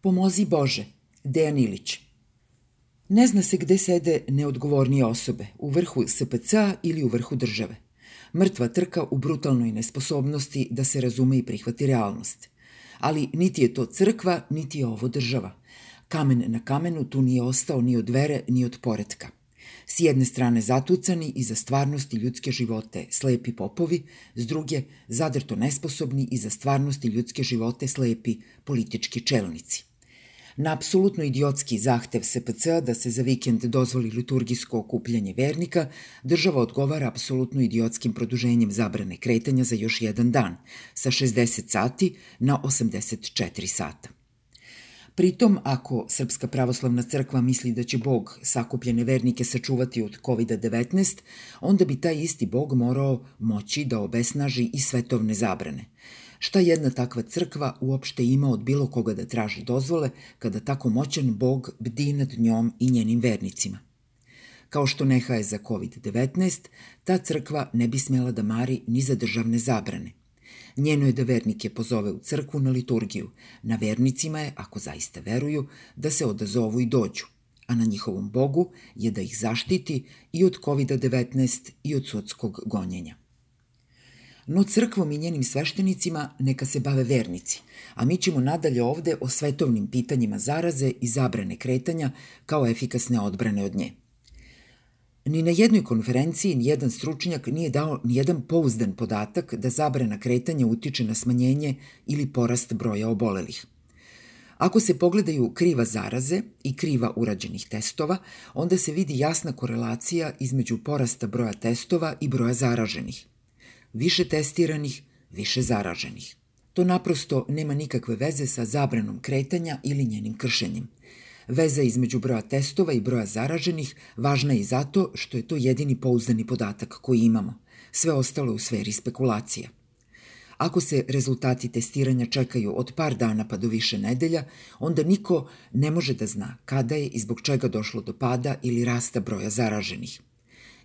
Pomozi Bože, Dejan Ilić. Ne zna se gde sede neodgovornije osobe, u vrhu SPC ili u vrhu države. Mrtva trka u brutalnoj nesposobnosti da se razume i prihvati realnost. Ali niti je to crkva, niti je ovo država. Kamen na kamenu tu nije ostao ni od vere, ni od poretka. S jedne strane zatucani i za stvarnosti ljudske živote slepi popovi, s druge zadrto nesposobni i za stvarnosti ljudske živote slepi politički čelnici. Na apsolutno idiotski zahtev SPC da se za vikend dozvoli liturgijsko okupljanje vernika, država odgovara apsolutno idiotskim produženjem zabrane kretanja za još jedan dan, sa 60 sati na 84 sata. Pritom, ako Srpska pravoslavna crkva misli da će Bog sakupljene vernike sačuvati od COVID-19, onda bi taj isti Bog morao moći da obesnaži i svetovne zabrane. Šta jedna takva crkva uopšte ima od bilo koga da traži dozvole kada tako moćan Bog bdi nad njom i njenim vernicima? Kao što neha je za COVID-19, ta crkva ne bi smela da mari ni za državne zabrane. Njeno je da vernike pozove u crkvu na liturgiju. Na vernicima je, ako zaista veruju, da se odazovu i dođu. A na njihovom Bogu je da ih zaštiti i od COVID-19 i od sudskog gonjenja. No crkvom i njenim sveštenicima neka se bave vernici, a mi ćemo nadalje ovde o svetovnim pitanjima zaraze i zabrane kretanja kao efikasne odbrane od nje. Ni na jednoj konferenciji nijedan stručnjak nije dao nijedan pouzdan podatak da zabrana kretanja utiče na smanjenje ili porast broja obolelih. Ako se pogledaju kriva zaraze i kriva urađenih testova, onda se vidi jasna korelacija između porasta broja testova i broja zaraženih. Više testiranih, više zaraženih. To naprosto nema nikakve veze sa zabranom kretanja ili njenim kršenjem. Veza između broja testova i broja zaraženih važna je i zato što je to jedini pouzdani podatak koji imamo. Sve ostalo u sferi spekulacija. Ako se rezultati testiranja čekaju od par dana pa do više nedelja, onda niko ne može da zna kada je i zbog čega došlo do pada ili rasta broja zaraženih.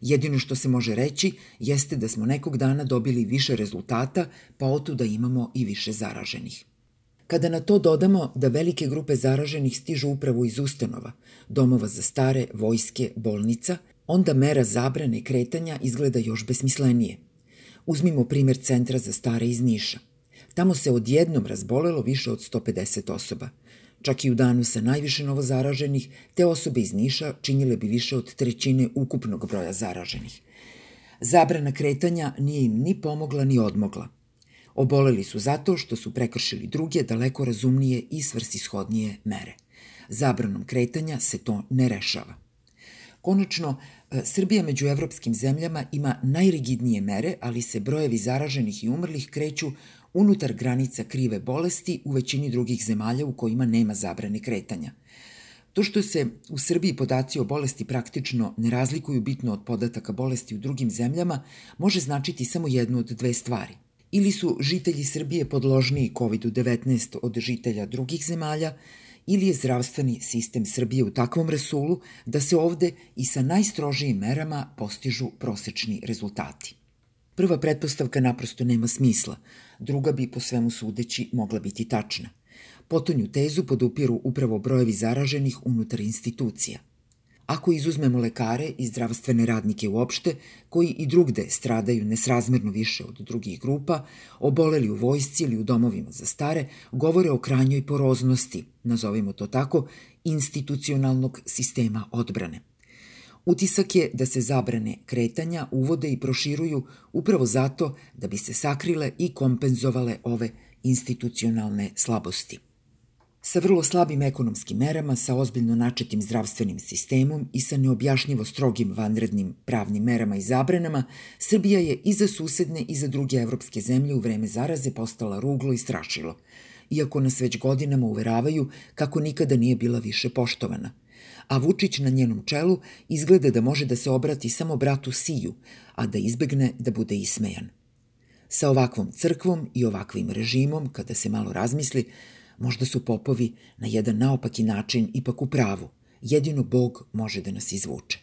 Jedino što se može reći jeste da smo nekog dana dobili više rezultata, pa otu da imamo i više zaraženih. Kada na to dodamo da velike grupe zaraženih stižu upravo iz ustanova, domova za stare, vojske, bolnica, onda mera zabrane kretanja izgleda još besmislenije. Uzmimo primer centra za stare iz Niša. Tamo se odjednom razbolelo više od 150 osoba. Čak i u danu sa najviše novozaraženih, te osobe iz Niša činile bi više od trećine ukupnog broja zaraženih. Zabrana kretanja nije im ni pomogla ni odmogla – Oboleli su zato što su prekršili druge, daleko razumnije i svrsishodnije mere. Zabranom kretanja se to ne rešava. Konačno, e, Srbija među evropskim zemljama ima najrigidnije mere, ali se brojevi zaraženih i umrlih kreću unutar granica krive bolesti u većini drugih zemalja u kojima nema zabrane kretanja. To što se u Srbiji podaci o bolesti praktično ne razlikuju bitno od podataka bolesti u drugim zemljama, može značiti samo jednu od dve stvari ili su žitelji Srbije podložniji COVID-19 od žitelja drugih zemalja, ili je zdravstveni sistem Srbije u takvom resulu da se ovde i sa najstrožijim merama postižu prosečni rezultati. Prva pretpostavka naprosto nema smisla, druga bi po svemu sudeći mogla biti tačna. Potonju tezu podupiru upravo brojevi zaraženih unutar institucija – Ako izuzmemo lekare i zdravstvene radnike uopšte, koji i drugde stradaju nesrazmerno više od drugih grupa, oboleli u vojsci ili u domovima za stare, govore o krajnjoj poroznosti, nazovimo to tako, institucionalnog sistema odbrane. Utisak je da se zabrane kretanja uvode i proširuju upravo zato da bi se sakrile i kompenzovale ove institucionalne slabosti. Sa vrlo slabim ekonomskim merama, sa ozbiljno načetim zdravstvenim sistemom i sa neobjašnjivo strogim vanrednim pravnim merama i zabranama, Srbija je i za susedne i za druge evropske zemlje u vreme zaraze postala ruglo i strašilo, iako nas već godinama uveravaju kako nikada nije bila više poštovana. A Vučić na njenom čelu izgleda da može da se obrati samo bratu Siju, a da izbegne da bude ismejan. Sa ovakvom crkvom i ovakvim režimom, kada se malo razmisli, Možda su popovi na jedan naopaki način ipak u pravu. Jedino Bog može da nas izvuče.